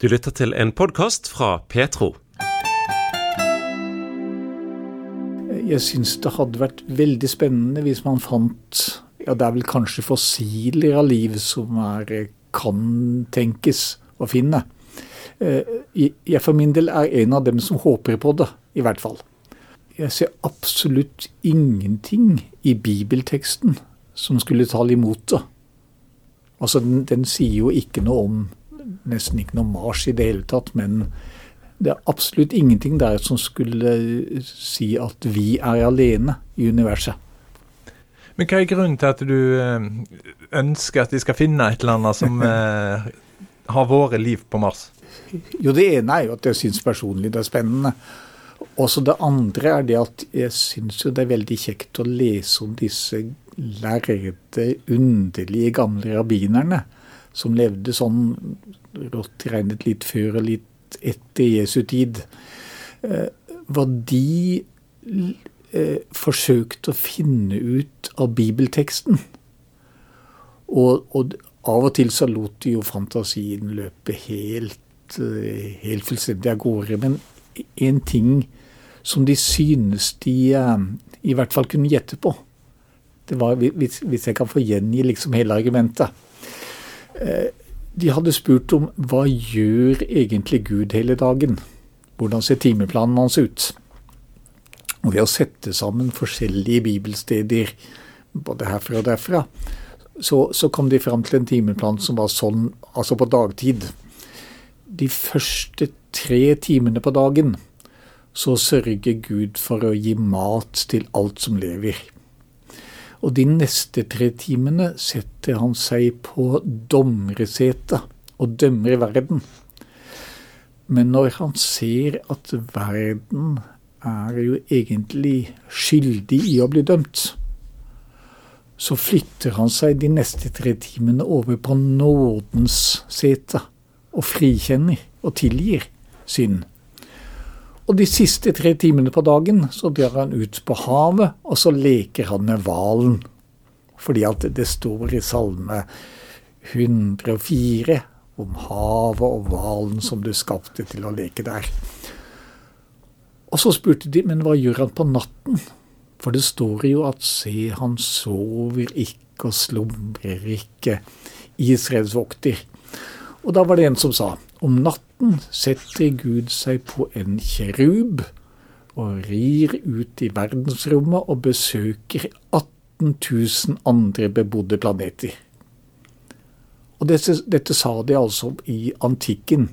Du lytter til en podkast fra Petro. Jeg syns det hadde vært veldig spennende hvis man fant Ja, det er vel kanskje fossiler av liv som er, kan tenkes å finne. Eh, jeg for min del er en av dem som håper på det, i hvert fall. Jeg ser absolutt ingenting i bibelteksten som skulle tale imot det. Altså, den, den sier jo ikke noe om Nesten ikke noe Mars i det hele tatt, men det er absolutt ingenting der som skulle si at vi er alene i universet. Men hva er grunnen til at du eh, ønsker at de skal finne et eller annet som eh, har vært liv på Mars? Jo, det ene er jo at jeg syns personlig det er spennende. Også det andre er det at jeg syns jo det er veldig kjekt å lese om disse lærde, underlige gamle rabbinerne som levde sånn rått regnet litt før og litt etter Jesu tid. Eh, hva de eh, forsøkte å finne ut av bibelteksten. Og, og, av og til så lot de jo fantasien løpe helt, eh, helt fullstendig av gårde. Men en ting som de synes de i hvert fall kunne gjette på, det var, hvis, hvis jeg kan få gjengi liksom hele argumentet De hadde spurt om hva gjør egentlig Gud hele dagen? Hvordan ser timeplanen hans ut? Og ved å sette sammen forskjellige bibelsteder, både herfra og derfra, så, så kom de fram til en timeplan som var sånn, altså på dagtid. De første tre timene på dagen så sørger Gud for å gi mat til alt som lever. Og de neste tre timene setter han seg på dommersetet og dømmer verden. Men når han ser at verden er jo egentlig skyldig i å bli dømt, så flytter han seg de neste tre timene over på nådens sete og frikjenner og tilgir synd. Og de siste tre timene på dagen så drar han ut på havet, og så leker han med hvalen. Fordi at det står i Salme 104 om havet og hvalen som du skapte til å leke der. Og så spurte de, men hva gjør han på natten? For det står jo at se, han sover ikke og slumrer ikke, Israels vokter. Og da var det en som sa, om natten setter Gud seg på en kjerub og rir ut i verdensrommet og besøker 18 000 andre bebodde planeter. Og dette, dette sa de altså i antikken,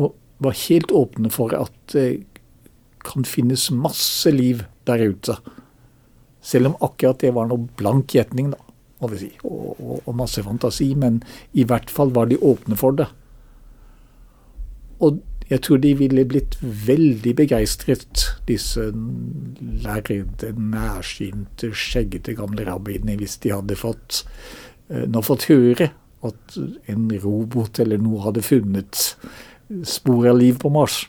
og var helt åpne for at det kan finnes masse liv der ute. Selv om akkurat det var noe blank gjetning, da, må vi si, og, og, og masse fantasi. Men i hvert fall var de åpne for det. Og jeg tror de ville blitt veldig begeistret, disse lærde, nærsynte, skjeggete gamle rabbiene, hvis de hadde fått, eh, nå fått høre at en robot eller noe hadde funnet spor av liv på Mars.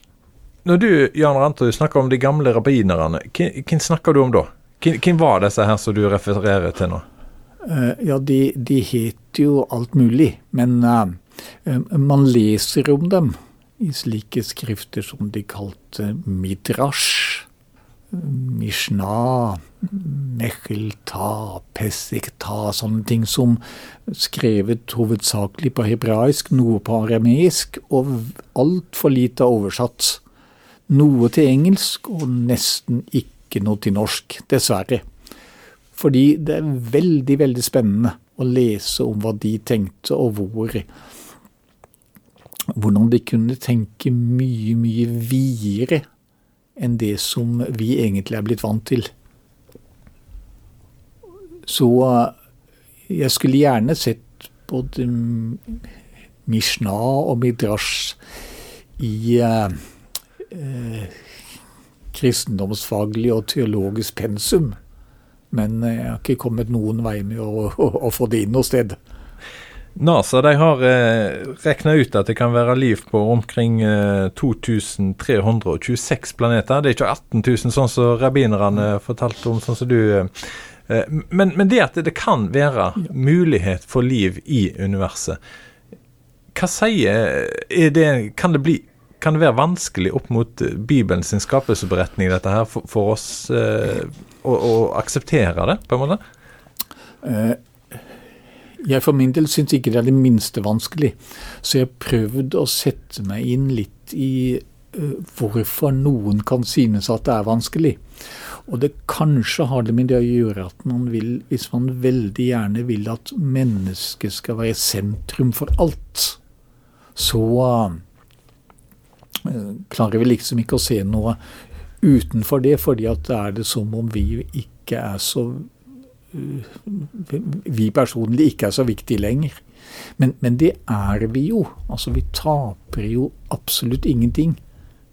Når du Jan Ranto, snakker om de gamle rabbinerne, hvem snakker du om da? Hvem var disse her som du refererer til nå? Uh, ja, de, de het jo alt mulig, men uh, man leser om dem i slike skrifter som de kalte midrash, mishnah, mechilta, pesikta, sånne ting som skrevet hovedsakelig på hebraisk, noe på arameisk, og altfor lite oversatt. Noe til engelsk og nesten ikke noe til norsk, dessverre. Fordi det er veldig, veldig spennende å lese om hva de tenkte, og hvor hvordan de kunne tenke mye, mye videre enn det som vi egentlig er blitt vant til. Så jeg skulle gjerne sett både Mishnah og Midrash i eh, eh, kristendomsfaglig og teologisk pensum, men jeg har ikke kommet noen vei med å, å, å få det inn noe sted. NASA de har eh, regna ut at det kan være liv på omkring eh, 2326 planeter. Det er ikke 18 000, sånn som rabbinerne fortalte om, sånn som du eh, eh, men, men, det at det kan være mulighet for liv i universet, hva sier er det, Kan det bli kan det være vanskelig opp mot Bibelen sin skapelsesberetning, dette her, for, for oss eh, å, å, akseptere det, på en måte? Eh, jeg for min del syns ikke det er det minste vanskelig. Så jeg prøvde å sette meg inn litt i uh, hvorfor noen kan synes at det er vanskelig. Og det kanskje har det med det å gjøre at man vil, hvis man veldig gjerne vil at mennesket skal være sentrum for alt, så uh, klarer vi liksom ikke å se noe utenfor det, fordi at det er det som om vi ikke er så Vi personlig ikke er så viktige lenger. Men, men, det er vi jo. Altså Vi taper jo absolutt ingenting,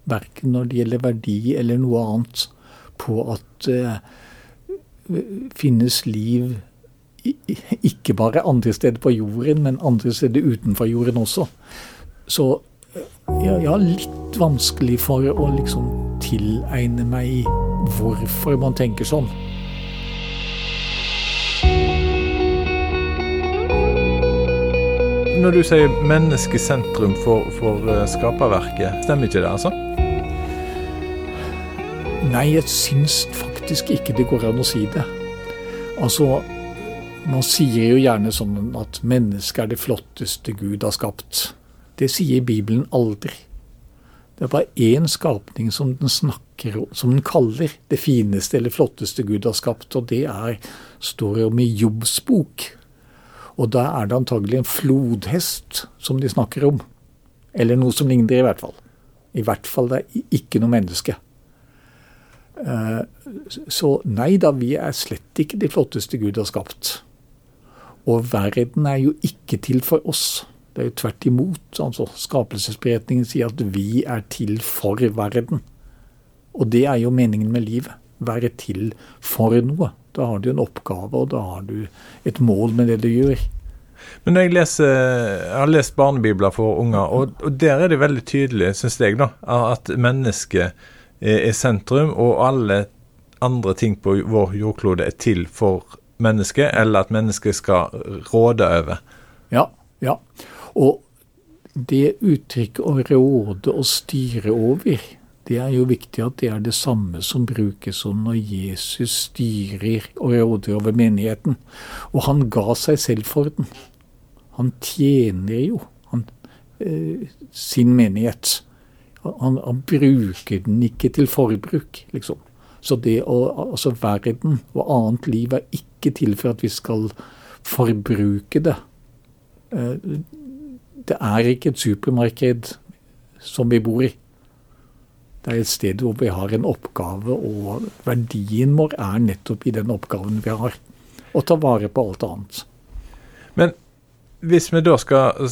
verken når det gjelder verdi eller noe annet, på at uh, finnes liv ikke bare andre steder på jorden, men andre steder utenfor jorden også. Så jeg, jeg har litt vanskelig for å liksom tilegne meg hvorfor man tenker sånn. Når du sier menneskesentrum for, for eh, skaperverket, stemmer ikke det, altså? Nei, jeg syns faktisk ikke det går an å si det. Altså, man sier jo gjerne sånn at mennesket er det flotteste Gud har skapt. Det sier Bibelen aldri. Det er bare én skapning som den snakker som den kaller det fineste eller flotteste Gud har skapt, og det er, står om i Jobbs bok. Og da er det antagelig en flodhest som de snakker om. Eller noe som ligner, i hvert fall. I hvert fall det er ikke noe menneske. Eh, så nei da, vi er slett ikke de flotteste Gud har skapt. Og verden er jo ikke til for oss. Det er jo tvert imot. altså Skapelsesberetningen sier at vi er til for verden. Og det er jo meningen med livet. Være til for noe. Da har du en oppgave, og da har du et mål med det du gjør. Men jeg, leser, jeg har lest barnebibler for unger, og, og der er det veldig tydelig, syns jeg, da, at mennesket er sentrum, og alle andre ting på vår jordklode er til for mennesket, eller at mennesket skal råde over. Ja, ja. Og det uttrykket å råde og styre over, det er jo viktig at det er det samme som brukes om når Jesus styrer og råder over menigheten. Og han ga seg selv for den. Han tjener jo han, eh, sin menighet. Han, han, bruker den ikke til forbruk, liksom. Så det å, altså verden og annet liv er ikke til for at vi skal forbruke det. Eh, det er ikke et supermarked som vi bor i. Det er et sted hvor vi har en oppgave, og verdien vår er nettopp i den oppgaven vi har. Å ta vare på alt annet. Men hvis vi da skal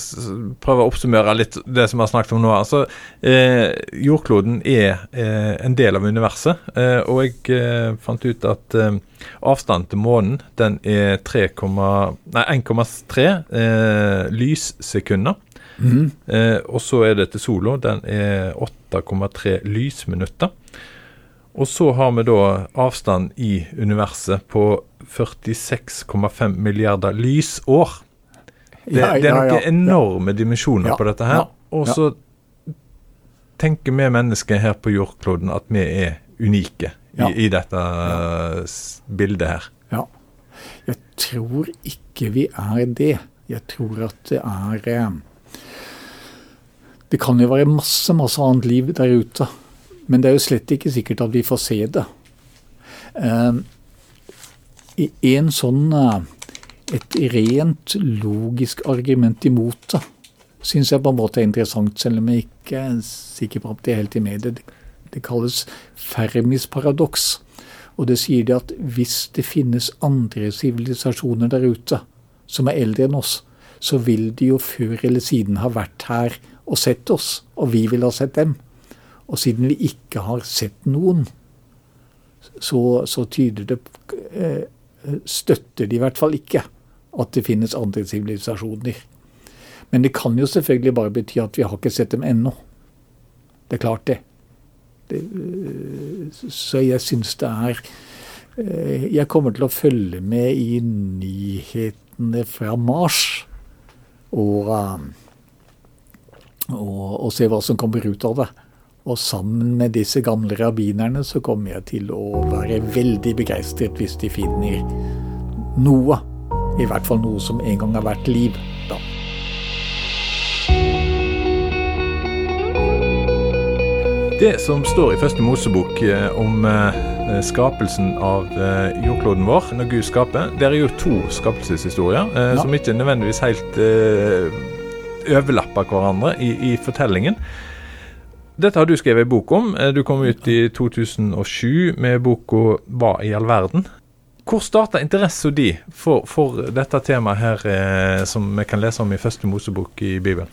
prøve å oppsummere litt det som vi har snakket om nå. altså eh, Jordkloden er eh, en del av universet. Eh, og jeg eh, fant ut at eh, avstanden til månen den er 1,3 eh, lyssekunder. Mm. og så er det til sola. Den er 8,3 lysminutter. Og så har vi da avstand i universet på 46,5 milliarder lysår. Det, ja, det er noen ja, ja, enorme dimensjoner på dette her. Og så tenker vi mennesker her på jordkloden at vi er unike i, i dette bildet her. Ja. Jeg tror ikke vi er det. Jeg tror at det er eh, Det kan jo være masse, masse annet liv der ute. Men det er jo slett ikke sikkert at vi får se det. I en sånn uh, et rent logisk argument imot det, syns jeg på en måte er interessant, selv om jeg ikke er sikker på at det er helt i mediet. det. Kalles Fermis paradoks. Og det sier det at hvis det finnes andre sivilisasjoner der ute som er eldre enn oss, så vil de jo før eller siden ha vært her og sett oss, og vi vil ha sett dem. Og siden vi ikke har sett noen, så, så tyder det eh, Støtter de i hvert fall ikke at det finnes andre sivilisasjoner. Men det kan jo selvfølgelig bare bety at vi har ikke sett dem ennå. Det er klart, det. det øh, så jeg syns det er øh, Jeg kommer til å følge med i nyhetene fra Mars. Og og, og se hva som kommer ut av det. Og sammen med disse gamle rabbinerne så kommer jeg til å være veldig begeistret hvis de finner noe. I hvert fall noe som en gang har vært liv, da. Det som står i første Mosebok eh, om eh, skapelsen av eh, jordkloden vår, når Gud skaper, det er jo to skapelseshistorier Ja. som ikke nødvendigvis helt eh, overlapper hverandre i, i fortellingen. Dette har du skrevet en bok om. Eh, Du kom ut i 2007 med boka 'Hva i all verden'. Hvor starta interessen din for, for dette temaet her, eh, som vi kan lese om i første Mosebok i Bibelen?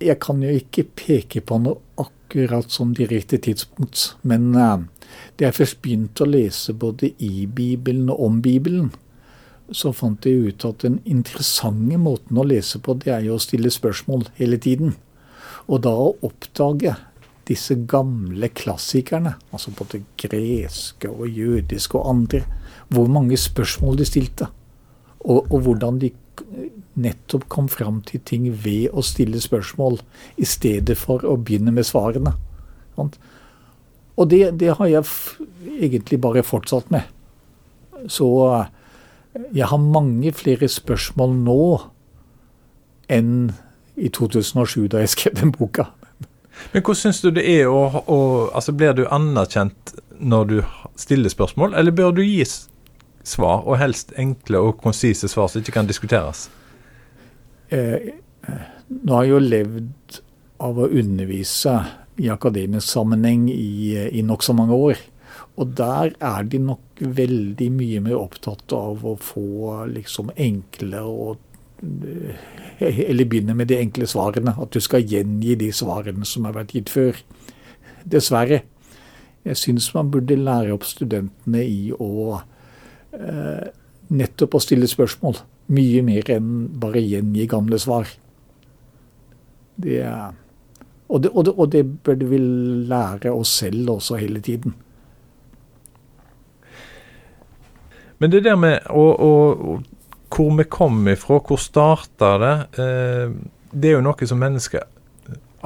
Jeg kan jo ikke peke på noe akkurat som direkte tidspunkt, men eh, da jeg først begynte å lese både i Bibelen og om Bibelen, så fant jeg ut at den interessante måten å lese på, det er jo å stille spørsmål hele tiden. Og da å oppdage disse gamle klassikerne, altså både greske og jødiske og andre, hvor mange spørsmål de stilte, og, og hvordan de nettopp kom fram til ting ved å stille spørsmål, i stedet for å begynne med svarene. Og det, det har jeg egentlig bare fortsatt med. Så jeg har mange flere spørsmål nå enn i 2007, da jeg skrev den boka. Men hvordan syns du det er å, å Altså, blir du anerkjent når du stiller spørsmål, eller bør du gi svar, og helst enkle og konsise svar som ikke kan diskuteres? Eh, nå har jeg jo levd av å undervise i akademisk sammenheng i, eh, i nokså mange år. Og der er de nok veldig mye mer opptatt av å få liksom enkle og eh, Eller begynne med de enkle svarene. At du skal gjengi de svarene som har vært gitt før. Dessverre. Jeg syns man burde lære opp studentene i å eh, nettopp å stille spørsmål. Mye mer enn bare gjengi gamle svar. Det og det, og, det, og det burde vi lære oss selv også hele tiden. Men det der med å, å, hvor vi kom ifra, hvor starta det, eh, det er jo noe som mennesker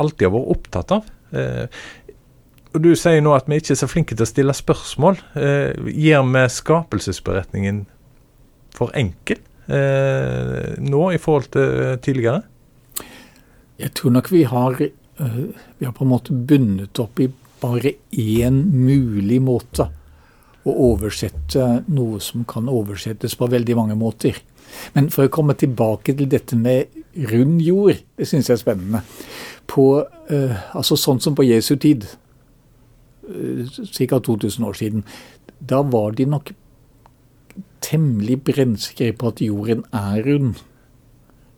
alltid har vært opptatt av. Eh, og Du sier nå at vi ikke er så flinke til å stille spørsmål. Eh, gir vi skapelsesberetningen for enkel eh, nå i forhold til tidligere? Jeg tror nok vi har, øh, vi har på en måte bundet opp i bare én mulig måte å oversette noe som kan oversettes på veldig mange måter. Men for å komme tilbake til dette med rund jord, det syns jeg er spennende. På, eh, altså sånn som på Jesu tid, ca. 2000 år siden, da var de nok temmelig brennsikre på at jorden er rund.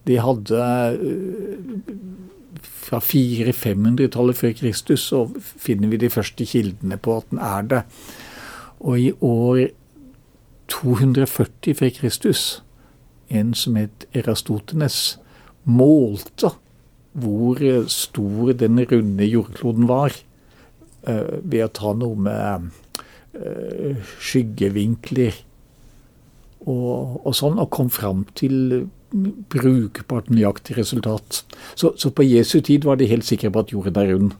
De hadde øh, fra 400-500-tallet før Kristus så finner vi de første kildene på at den er det. Og i år 240 før Kristus, en som het Erastotenes, målte hvor stor den runde jordkloden var, eh, ved å ta noe med eh, skyggevinkler og, og sånn, og kom fram til brukbart nøyaktig resultat. Så, så på Jesu tid var de helt sikre på at jorden er rund.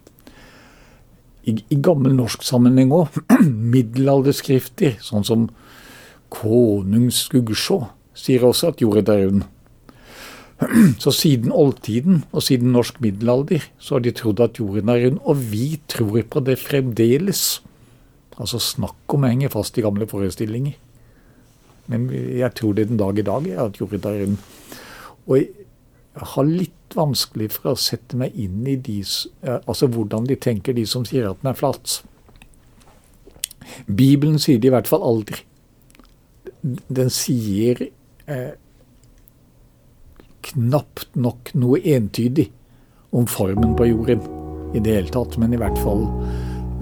I, i gammel norsk sammenheng òg, middelalderskrifter, sånn som Konung Skuggsjå, sier også at jorda er rund. Så siden oldtiden og siden norsk middelalder så har de trodd at jorden er rund, og vi tror på det fremdeles. Altså snakk om å henge fast i gamle forestillinger. Men jeg tror det den dag i dag er at jorden er rund. Og har litt vanskelig for å sette meg inn i de, altså hvordan de tenker, de som sier at den er flat. Bibelen sier det i hvert fall aldri. Den sier eh, knapt nok noe entydig om formen på jorden i det hele tatt, men i hvert fall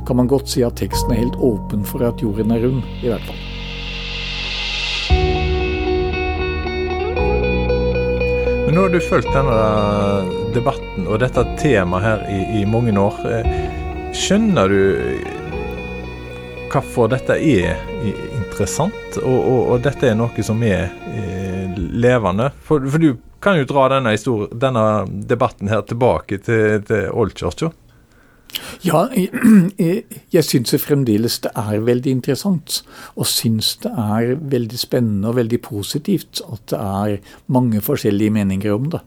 kan man godt si at teksten er helt åpen for at jorden er rund, i hvert fall. Nå har du fulgt denne debatten og dette temaet her i, i mange år. Eh, Skjønner du hvorfor dette er interessant, og, og, og dette er noe som er eh, levende? For, for du kan jo dra denne, denne debatten her tilbake til, til oldkirka. Ja, jeg, syns fremdeles det er veldig interessant. Og syns det er veldig spennende og veldig positivt at det er mange forskjellige meninger om det.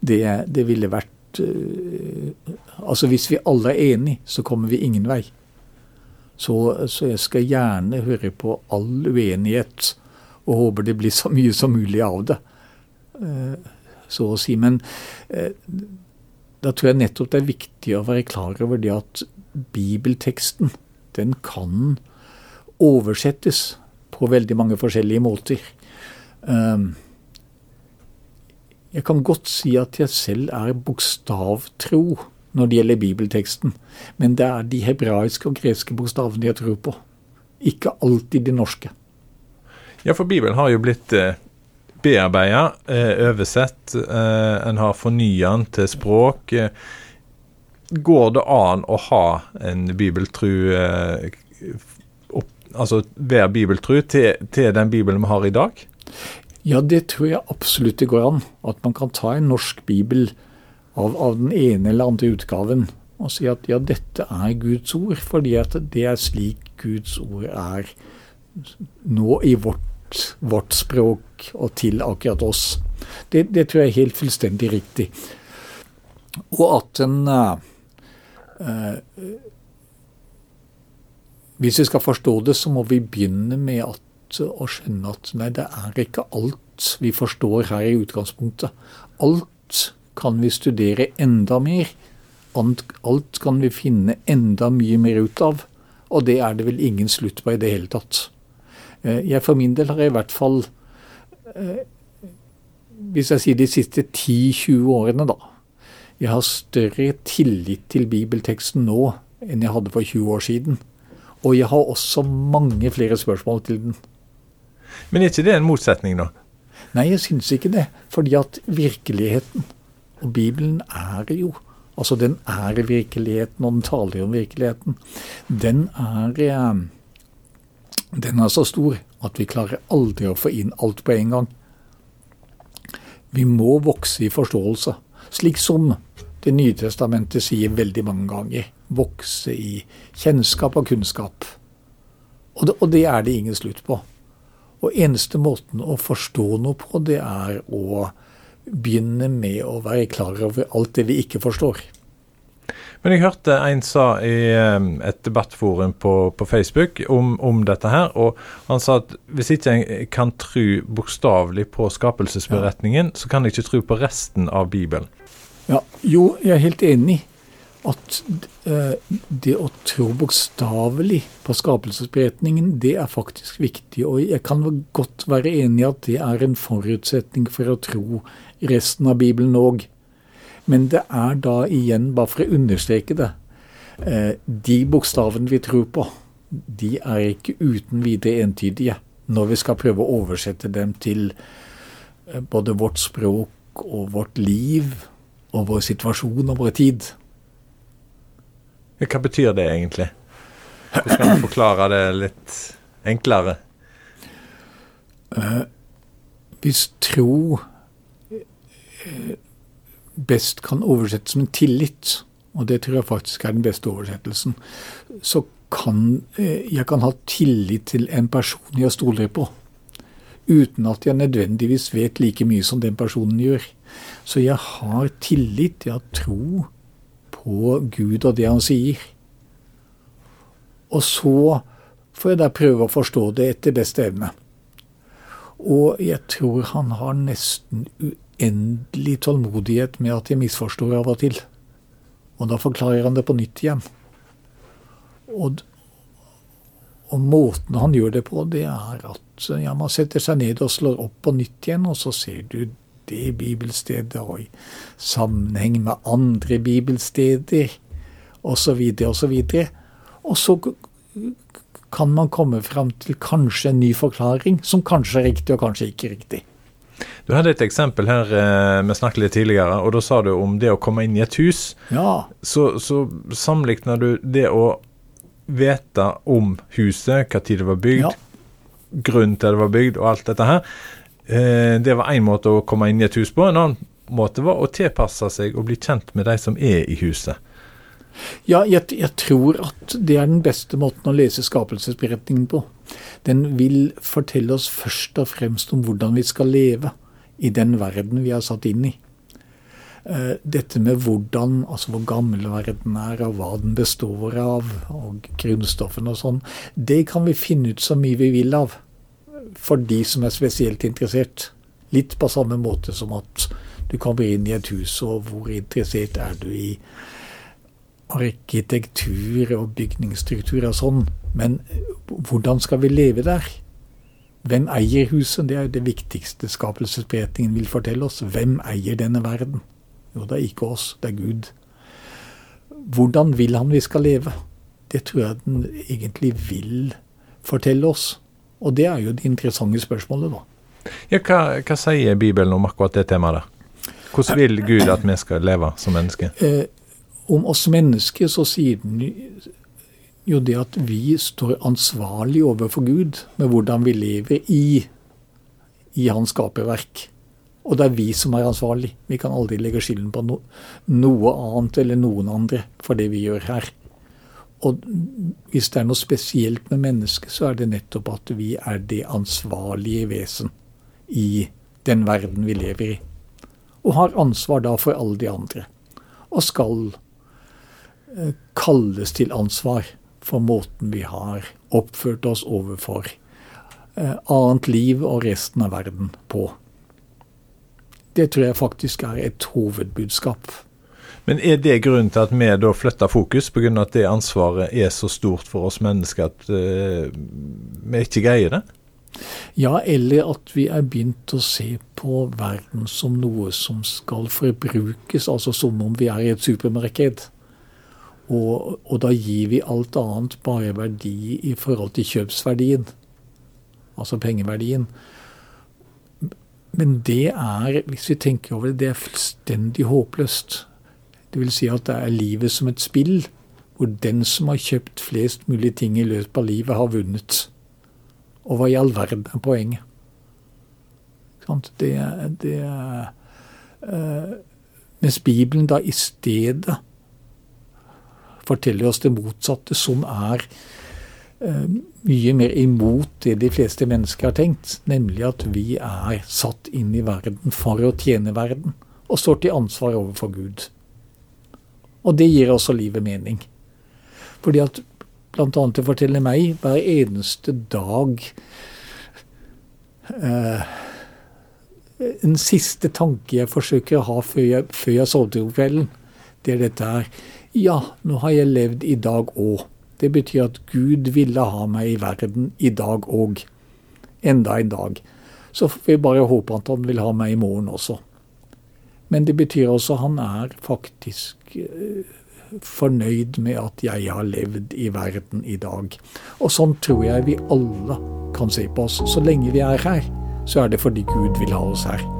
Det, det ville vært uh, Altså hvis vi alle er enige, så kommer vi ingen vei. Så, så, jeg skal gjerne høre på all uenighet, og håper det blir så mye som mulig av det. Uh, så å si. Men uh, da tror jeg nettopp det er viktig å være klar over det at bibelteksten, den kan oversettes på veldig mange forskjellige måter. Ehm, jeg kan godt si at jeg selv er bokstavtro når det gjelder bibelteksten, men det er de hebraiske og greske bokstavene jeg tror på, ikke alltid de norske. Ja, for Bibelen har jo blitt eh, bearbeida, eh, oversett. Eh, en har fornya den til språk. Eh, går det an å ha en bibeltru Altså være bibeltru til, til den bibelen vi har i dag? Ja, det tror jeg absolutt det går an. At man kan ta en norsk bibel av, av, den ene eller andre utgaven og si at ja, dette er Guds ord, fordi at det er slik Guds ord er nå i vårt vårt språk og til akkurat oss. Det, det tror jeg er helt fullstendig riktig. Og at en uh, uh, Hvis vi skal forstå det, så må vi begynne med at, å skjønne at nei, det er ikke alt vi forstår her i utgangspunktet. Alt kan vi studere enda mer. Alt kan vi finne enda mye mer ut av. Og det er det vel ingen slutt på i det hele tatt. Eh, jeg for min del har i hvert fall, eh, hvis jeg sier de siste 10-20 årene, da Jeg har større tillit til bibelteksten nå enn jeg hadde for 20 år siden. Og jeg har også mange flere spørsmål til den. Men er ikke det en motsetning, da? Nei, jeg syns ikke det. Fordi at virkeligheten og Bibelen er jo Altså, den er virkeligheten, og den taler om virkeligheten. Den er eh, den er så stor at vi klarer aldri å få inn alt på en gang. Vi må vokse i forståelse, slik som Det nye testamentet sier veldig mange ganger. Vokse i kjennskap og kunnskap. Og det, og det er det ingen slutt på. Og eneste måten å forstå noe på, det er å begynne med å være klar over alt det vi ikke forstår. Men jeg hørte en sa i et debattforum på, på Facebook om, om, dette her, og han sa at hvis ikke en kan tro bokstavelig på skapelsesberetningen, ja. så kan en ikke tro på resten av Bibelen. Ja, jo, jeg er helt enig at uh, det å tro bokstavelig på skapelsesberetningen, det er faktisk viktig. Og jeg kan godt være enig i at det er en forutsetning for å tro resten av Bibelen òg. Men det er da igjen, bare for å understreke det, eh, de bokstavene vi tror på, de er ikke uten videre entydige når vi skal prøve å oversette dem til eh, både vårt språk og vårt liv og vår situasjon og vår tid. Hva betyr det egentlig? Hvordan kan du forklare det litt enklere? Hvis tro uh, best kan oversettes som en tillit, og det tror jeg faktisk er den beste oversettelsen, så kan eh, jeg kan ha tillit til en person jeg stoler på, uten at jeg nødvendigvis vet like mye som den personen gjør. Så jeg har tillit, jeg har tro på Gud og det han sier. Og så får jeg da prøve å forstå det etter beste evne. Og jeg tror han har nesten uendelig tålmodighet med at jeg misforstår av og til. Og da forklarer han det på nytt igjen. Og, og måten han gjør det på, det er at ja, man setter seg ned og slår opp på nytt igjen, og så ser du det bibelstedet og i sammenheng med andre bibelsteder osv. osv. Og så kan man komme fram til kanskje en ny forklaring, som kanskje er riktig og kanskje ikke riktig. Du hadde et eksempel her eh, vi snakket litt tidligere, og da sa du om det å komme inn i et hus. Ja. Så, så sammenligner du det å vite om huset, hva tid det var bygd, ja. grunnen til det var bygd og alt dette her. Eh, det var én måte å komme inn i et hus på. En annen måte var å tilpasse seg og bli kjent med de som er i huset. Ja, jeg, jeg, tror at det er den beste måten å lese skapelsesberetningen på. Den vil fortelle oss først og fremst om hvordan vi skal leve i den verden vi er satt inn i. Eh, dette med hvordan, altså hvor gammel verden er, og hva den består av, og grunnstoffene og sånn, det kan vi finne ut så mye vi vil av for de som er spesielt interessert. Litt på samme måte som at du kommer inn i et hus, og hvor interessert er du i arkitektur og bygningsstruktur og sånn. Men hvordan skal vi leve der? Hvem eier huset? Det er jo det viktigste skapelsesberetningen vil fortelle oss. Hvem eier denne verden? Jo, det er ikke oss, det er Gud. Hvordan vil han vi skal leve? Det tror jeg den egentlig vil fortelle oss. Og det er jo det interessante spørsmålet, da. Ja, hva, hva sier Bibelen om akkurat det temaet der? Hvordan vil Gud at vi skal leve som mennesker? Om oss mennesker så sier den jo det at vi står ansvarlig overfor Gud med hvordan vi lever i, i hans skaperverk. Og det er vi som er ansvarlig. Vi kan aldri legge skylden på no, noe annet eller noen andre for det vi gjør her. Og hvis det er noe spesielt med mennesket, så er det nettopp at vi er det ansvarlige vesen i den verden vi lever i. Og har ansvar da for alle de andre. Og skal kalles til ansvar for måten vi har oppført oss overfor eh, annet liv og resten av verden på. Det tror jeg faktisk er et hovedbudskap men er det grunnen til at vi da flytter fokus, pga. at det ansvaret er så stort for oss mennesker at uh, vi ikke greier det? Ja, eller at vi er begynt å se på verden som noe som skal forbrukes, altså som om vi er i et supermarked. Og, og da gir vi alt annet bare verdi i forhold til kjøpsverdien, altså pengeverdien. Men det er, hvis vi tenker over det, det er fullstendig håpløst. Det vil si at det er livet som et spill, hvor den som har kjøpt flest mulig ting i løpet av livet, har vunnet. Og hva i all verden er poenget? Det, det uh, Mens Bibelen da i stedet forteller oss det motsatte, som er eh, mye mer imot det de fleste mennesker har tenkt, nemlig at vi er satt inn i verden for å tjene verden, og står til ansvar overfor Gud. Og det gir også livet mening. Fordi at bl.a. det forteller meg hver eneste dag eh, En siste tanke jeg forsøker å ha før jeg, før jeg sover om kvelden, det er dette her. Ja, nå har jeg levd i dag òg. Det betyr at Gud ville ha meg i verden i dag òg. Enda en dag. Så får vi bare håpe at han vil ha meg i morgen også. Men det betyr også at han er faktisk eh, fornøyd med at jeg har levd i verden i dag. Og sånn tror jeg vi alle kan se på oss. Så lenge vi er her, så er det fordi Gud vil ha oss her.